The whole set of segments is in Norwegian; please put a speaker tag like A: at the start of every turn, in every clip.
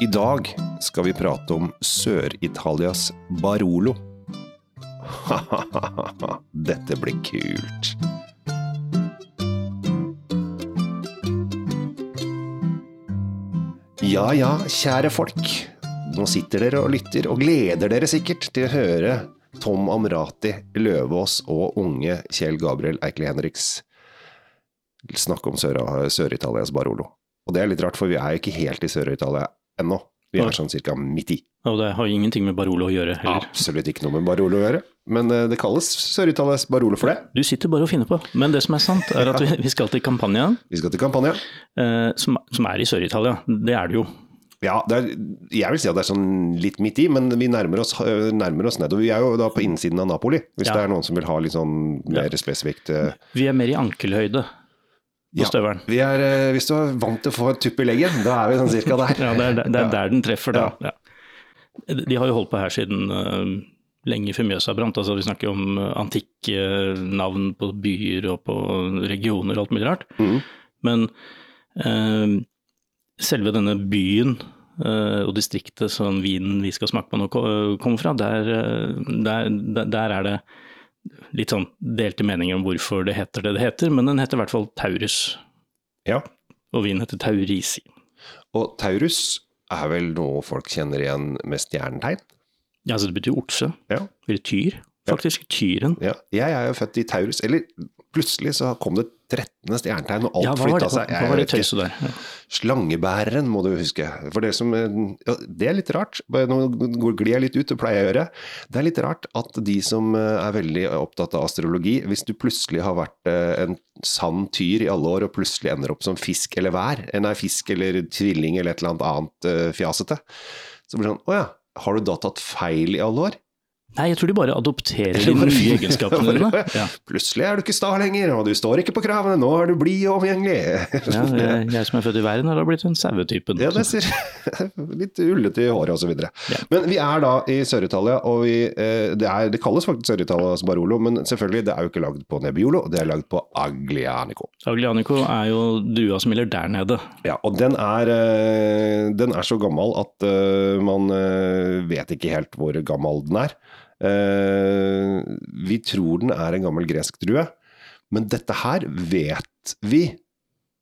A: I dag skal vi prate om Sør-Italias Barolo. Dette blir kult. Ja ja, kjære folk. Nå sitter dere og lytter, og gleder dere sikkert til å høre Tom Amrati Løvaas og unge Kjell Gabriel Eikeli Henriks snakke om Sør- Sør-Italias Barolo. Og det er litt rart, for vi er jo ikke helt i Sør-Italia ennå. Vi er sånn cirka midt i.
B: Og det har ingenting med Barolo å gjøre heller.
A: Absolutt ikke noe med Barolo å gjøre, men eh, det kalles Sør-Italias Barolo for det.
B: Du sitter bare og finner på. Men det som er sant, er at vi, skal til Campania,
A: Vi skal til Campania.
B: eh, som, som er i Sør-Italia. Det er det jo.
A: Ja, det er, jeg vil si at det er sånn litt midt i, men vi nærmer oss, øh, nærmer oss nedover. Vi er jo da på innsiden av Napoli, hvis
B: Ja.
A: det er noen som vil ha litt sånn mer spesifikt øh,
B: Vi er mer i ankelhøyde på
A: Ja.
B: støvelen.
A: vi er, øh, Hvis du er vant til å få en tupp i leggen, da er vi sånn cirka der.
B: Ja, det er, det er der den treffer, da. Ja. De har jo holdt på her siden uh, lenge før Mjøsa brant. Altså, vi snakker om eh, antikke navn på byer og på regioner og alt mulig rart.
A: Mm.
B: Men eh, selve denne byen eh, og distriktet som vinen vi skal smake på nå kommer fra, eh, der, der, der er det litt sånn delte meninger om hvorfor det heter det det heter, men den heter i hvert fall Taurus.
A: Ja.
B: Og vinen heter Taurisi.
A: Og Taurus er vel noe folk kjenner igjen med stjernetegn?
B: Ja, altså det betyr okse.
A: Ja.
B: Eller tyr. Faktisk tyren.
A: ja. Jeg er jo født i Taurus, eller plutselig så kom det 13. stjernetegn, og alt
B: Ja,
A: flytta
B: seg.
A: seg.
B: hva var det tøyset der? Ja.
A: Slangebæreren må du huske. For det som ja, Det er litt rart. Nå glir jeg litt ut, det pleier jeg å gjøre. Det er litt rart at de som eh, er veldig opptatt av astrologi, hvis du plutselig har vært eh, en sann tyr i alle år, og plutselig ender opp som fisk eller vær, eh, nei, fisk eller tvilling eller et eller annet annet fjasete, så blir det sånn Å ja, har du da tatt feil i alle år?
B: Nei, jeg tror de bare adopterer de nye egenskapene dine. Ja.
A: Plutselig er du ikke sta lenger, og du står ikke på kravene, nå er du blid og omgjengelig.
B: Ja, jeg, jeg som er født i verden, har da blitt en sauetypen.
A: Ja, det ser litt ullete i håret osv.
B: Ja.
A: Men vi er da i Sør-Italia, og vi, eh, det, er, det kalles faktisk Sør-Italias Barolo, men selvfølgelig, det er jo ikke lagd på Nebbiolo, det er lagd på Aglianico.
B: Aglianico er jo dua som gjelder der nede.
A: Ja, og den er, eh, den er så gammel at eh, man vet ikke helt hvor gammel den er. Eh, Vi tror den er en gammel gresk drue, men dette her vet vi,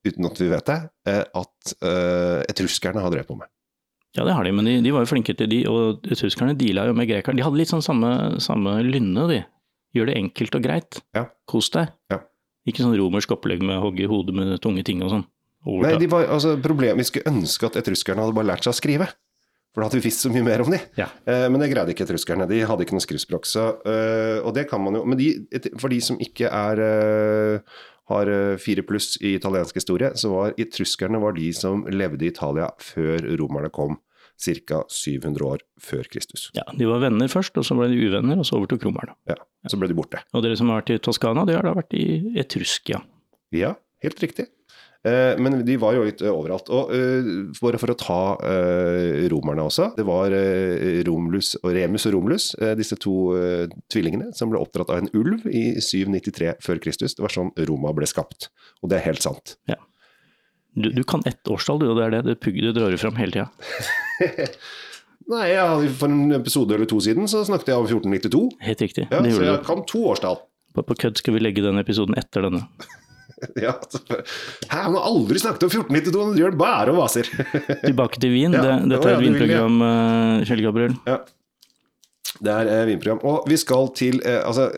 A: uten at vi vet det, eh, at eh, etruskerne har drevet på med.
B: Ja, det har de, men de, de var jo flinke til de, og tyskerne deala jo med grekerne. De hadde litt sånn samme, samme lynne, de. Gjør det enkelt og greit.
A: Ja.
B: Kos deg.
A: Ja.
B: Ikke sånn romersk opplegg med å hogge i hodet med tunge ting og sånn.
A: Nei, de var, altså, problemet, Vi skulle ønske at etruskerne hadde bare lært seg å skrive. For da hadde vi visst så mye mer om de.
B: Ja.
A: Eh, men det greide ikke etruskerne. De hadde ikke noe skriftspråk. Så, eh, og det kan man jo Men de, et- for de som ikke er eh, har eh, fire pluss i italiensk historie, så var etruskerne var de som levde i Italia før romerne kom. Ca. 700 år før Kristus.
B: Ja, De var venner først, og så ble de uvenner, og så overtok romerne.
A: Ja, Så ble de borte.
B: Og dere som har vært i Toskana, de har da vært i Etruskia.
A: Ja, helt riktig. Eh, Men de var jo litt eh, overalt. Og eh, bare for å ta romerne også. Det var Romulus og Remus og Romulus, disse to tvillingene, som ble oppdratt av en ulv i 793 før Kristus. Det var sånn Roma ble skapt. Og det er helt sant.
B: Du, du kan ett årstall, du, og det er det. du, du drar fram hele tida.
A: Nei, ja, for en episode eller to siden så snakket jeg om 1492.
B: Helt riktig.
A: Ja, så jeg
B: du.
A: kan to årstall.
B: På, på kødd skal vi legge den episoden etter denne.
A: Ja, Hæ, han har aldri snakket om 1492, han gjør bare og vaser.
B: Tilbake til vin.
A: Ja,
B: det, dette er et vinprogram, eh, Kjell Gabriel.
A: Ja. Det er eh, vinprogram. Og vi skal til eh, Altså,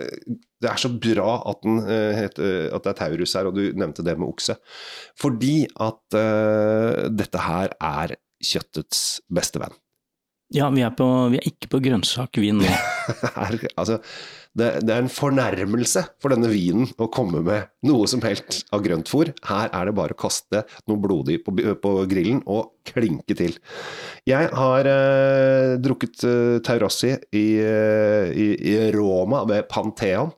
A: det er så bra at, den, eh, heter, at det er Taurus her, og du nevnte det med okse. Fordi at eh, dette her er kjøttets beste venn.
B: Ja, vi er, på, vi er ikke på grønnsakvin nå.
A: Altså, det, det er en fornærmelse for denne vinen å komme med noe som helst av grøntfôr. Her er det bare å kaste noe blodig på, på grillen og klinke til. Jeg har eh, drukket eh, Taurassi i, eh, i, i Roma ved Pantheon.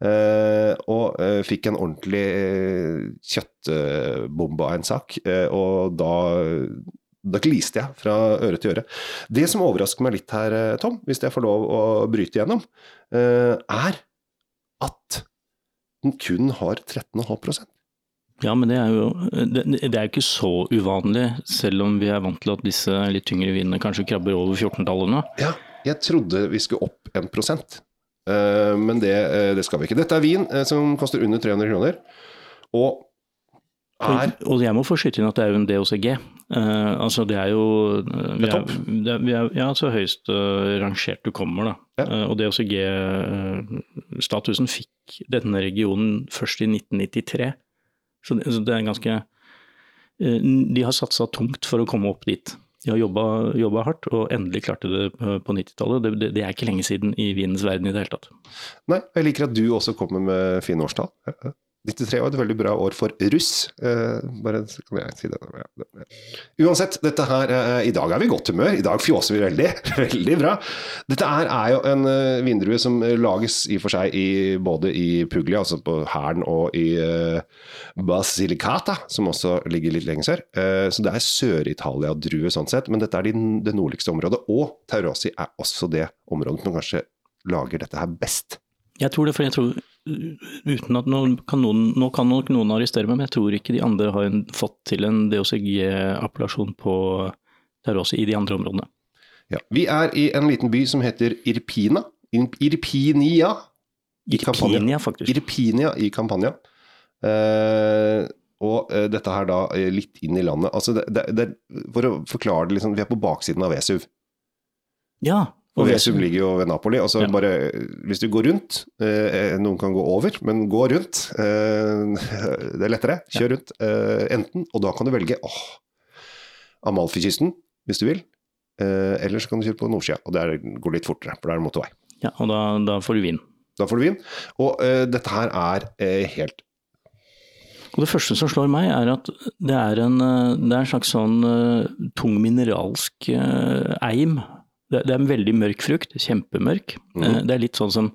A: Eh, og eh, fikk en ordentlig eh, kjøttbombe av en sak. Og da, da gliste jeg fra øre til øre. Det som overrasker meg litt her, eh, Tom, hvis jeg får lov å bryte igjennom, eh, er at den kun har 13,5%
B: Ja, men det er jo det, det er ikke så uvanlig, selv om vi er vant til at disse litt tyngre vinene kanskje krabber over 14-tallet nå.
A: Ja, jeg trodde vi skulle opp 1 prosent, men det, det, skal vi ikke. Dette er vin som koster under 300 kroner. Og er
B: og, og jeg må få skyte inn at det er jo en DOCG. altså det er jo
A: Det er topp.
B: Det er, vi er, ja, så høyst rangert du kommer, da.
A: Ja.
B: og DOCG-statusen fikk denne regionen først i 1993. Så det, så det er ganske De har satsa tungt for å komme opp dit. De har jobba hardt, og endelig klarte det på 90-tallet. Det, det, det, er ikke lenge siden i vinens verden i det hele tatt.
A: Nei, jeg liker at du også kommer med fine årstall. 93 var et veldig bra år for russ. Eh, bare kan jeg si det. Uansett, dette her eh, I dag er vi i godt humør. I dag fjåser vi veldig. veldig bra. Dette her er jo en eh, vindrue som lages i og for seg i, både i Puglia, altså på Hæren, og i uh, Basilicata, som også ligger litt lenger sør. Uh, så det er Sør-Italia-drue sånn sett, men dette er de, det nordligste området. Og Taurasi er også det området som kanskje lager dette her best.
B: Jeg tror det, for jeg tror uten at noen kan noen, Nå kan nok noen arrestere meg, men jeg tror ikke de andre har en, fått til en DOCG-appellasjon på Taurasi i de andre områdene.
A: Ja, vi er i en liten by som heter Irpina. Irpinia
B: i Irpinia, faktisk.
A: Irpinia i Campania. Eh, og eh, dette her da eh, litt inn i landet. Altså det, det, det, for å forklare det, liksom, vi er på baksiden av Vesuv.
B: Ja,
A: og Vesum ligger jo ved Napoli. altså
B: Ja.
A: bare, Hvis du går rundt eh, Noen kan gå over, men gå rundt. Eh, det er lettere. Kjør rundt. Eh, enten, og da kan du velge åh, Amalfikysten, hvis du vil. Eh, eller så kan du kjøre på nordsida, og det går litt fortere, for da er det motorvei.
B: Ja, og da, da får du vin.
A: Da får du vin. Og eh, dette her er eh, helt
B: Og det første som slår meg, er at det er en, eh, det er en slags sånn eh, tung mineralsk eh, eim. Det, er en veldig mørk frukt, kjempemørk. Mm. Det er litt sånn som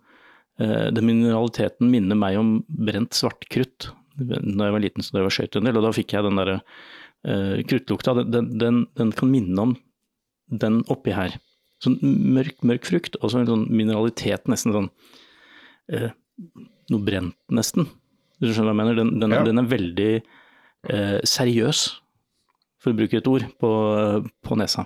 B: eh, Den mineraliteten minner meg om brent svartkrutt. Da jeg var liten så da jeg var skøyt en del, og da fikk jeg den derre eh, kruttlukta. Den, den, den, kan minne om den oppi her. Sånn mørk, mørk frukt, og så en sånn mineralitet, nesten sånn eh, Noe brent, nesten. Hvis du skjønner hva jeg mener? Den, den,
A: Ja.
B: er veldig eh, seriøs, for å bruke et ord, på, på nesa.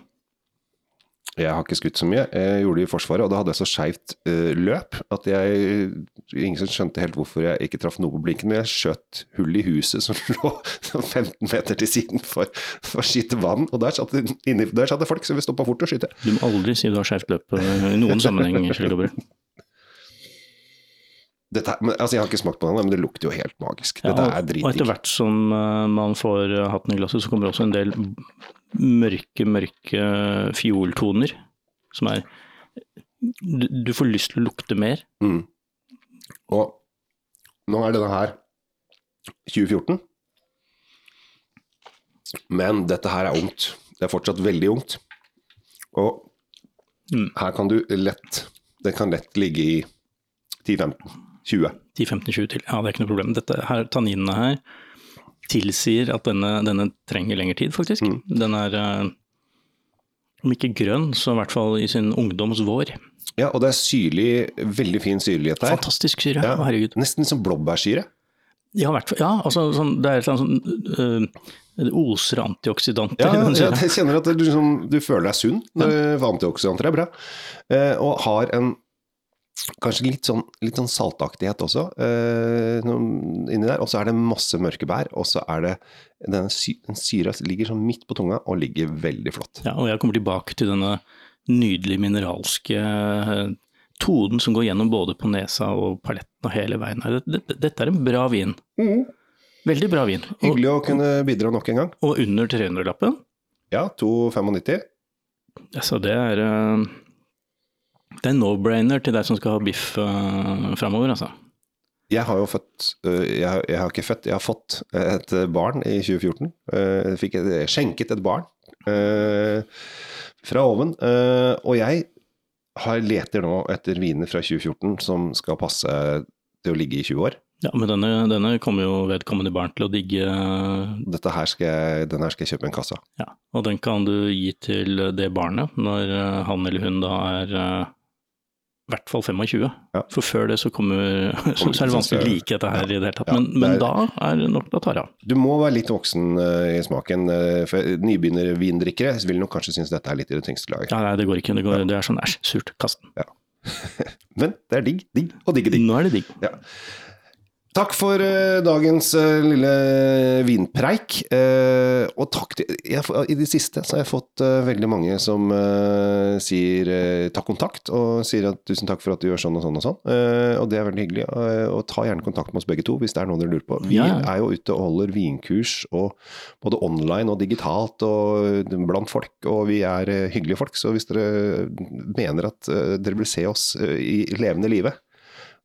A: Jeg har ikke skutt så mye. Jeg gjorde det i Forsvaret, og da hadde jeg så skeivt uh, løp at jeg Ingen som skjønte helt hvorfor jeg ikke traff noe på blinken, men jeg skjøt hull i huset som lå 15 meter til siden for, for skyte vann. Og der satt, inni, der satt det folk som ville stoppa fort og skyte.
B: Du må aldri si du har skjevt løp eh, i noen sammenheng, Kjell Gabriel.
A: Dette, men, altså, jeg har ikke smakt på den, men det lukter jo helt magisk.
B: Ja,
A: Dette er
B: Og etter hvert som eh, man får hatten i glasset, så kommer også en del mørke, mørke fioltoner. Som er du, du får lyst til å lukte mer.
A: Mm. Og nå er denne her 2014. Men dette her er ungt. Det er fortsatt veldig ungt. Og
B: Mm.
A: her kan du lett Den kan lett ligge i 10-15. 20.
B: 10-15-20 til. Ja, det er ikke noe problem. Dette her, Tanninene her tilsier at denne, denne trenger lengre tid, faktisk.
A: Mm.
B: Den er, eh, om ikke grønn, så i hvert fall i sin ungdoms vår.
A: Ja, og det er syrlig, veldig fin syrlighet der.
B: Fantastisk syre,
A: Ja.
B: herregud.
A: Nesten som blåbærsyre.
B: Ja. Ja, altså, sånn, det er et eller annet sånn øh, Det oser antioksidanter.
A: Ja, ja, jeg kjenner at du, liksom, du føler deg sunn. når Antioksidanter er bra. Eh, og har en kanskje litt sånn, litt sånn saltaktighet også eh, inni der. Og så er det masse mørke bær, og så er det denne sy den syra ligger sånn midt på tunga og ligger veldig flott.
B: Ja, og jeg kommer tilbake til denne nydelige mineralske eh, tonen som går gjennom både på nesa og paletten og hele veien. her. Dette, dette, er en bra vin. Veldig bra vin. Og,
A: Hyggelig å kunne bidra nok en gang.
B: og under 300-lappen.
A: Ja, 2,95.
B: Altså, det er eh, Det er no-brainer til deg som skal ha biff uh, framover, altså.
A: Jeg har jo født øh, jeg, jeg har ikke født, jeg har fått et barn i 2014. Øh, Jeg fikk et, skjenket et barn øh, fra oven. øh, Og jeg har, leter nå etter viner fra 2014 som skal passe til å ligge i 20 år.
B: Ja, men denne, denne kommer jo vedkommende barn til å digge. eh,
A: Dette her skal jeg, den her skal jeg kjøpe en kasse av.
B: Ja, og den kan du gi til det barnet når eh, han eller hun da er eh, hvert fall 25.
A: Ja.
B: For før det så kommer Så er det vanskelig å like dette her i det hele tatt.
A: Ja,
B: Men,
A: det
B: men
A: er-
B: da er det nok da tar det av.
A: Du må være litt voksen uh, i smaken. Uh, for Nybegynnervindrikkere vil nok kanskje synes dette er litt i det tyngste laget.
B: Ja, nei, det går ikke. Det, går, det er sånn æsj, surt, kast den.
A: Men det er digg, digg og digge digg.
B: Nå er det digg.
A: Takk for uh, dagens uh, lille vinpreik. Uh, og takk til jeg, I det siste så har jeg fått veldig mange som sier ta kontakt, og sier at tusen takk for at du gjør sånn og sånn og sånn. Og det er veldig hyggelig. og ta gjerne kontakt med oss begge to hvis det er noe dere lurer på. Vi
B: Ja,
A: er jo ute og holder vinkurs, og både online og digitalt og blant folk, og vi er hyggelige folk. Så hvis dere mener at dere vil se oss i levende live,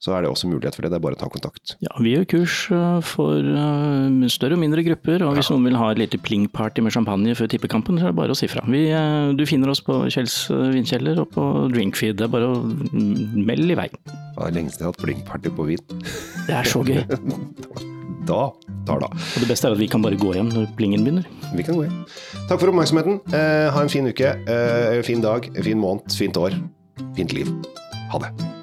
A: så er det også mulighet for det. Det er bare å ta kontakt.
B: Ja, vi gjør kurs eh, for eh, større og mindre grupper, og hvis noen vil ha et lite pling-party med champagne før tippekampen, så er det bare å si fra. Vi, eh, du finner oss på Kjells vinkjeller og på Drinkfeed. Det er bare å mm, melde i vei.
A: Det er lenge siden jeg har hatt blinkparty på vin.
B: Det er så gøy.
A: Da tar det
B: Og det beste er at vi kan bare gå hjem når plingen begynner.
A: Vi kan gå hjem. Takk for oppmerksomheten. Eh, ha en fin uke, eh, fin dag, fin måned, fint år, fint liv. Ha det.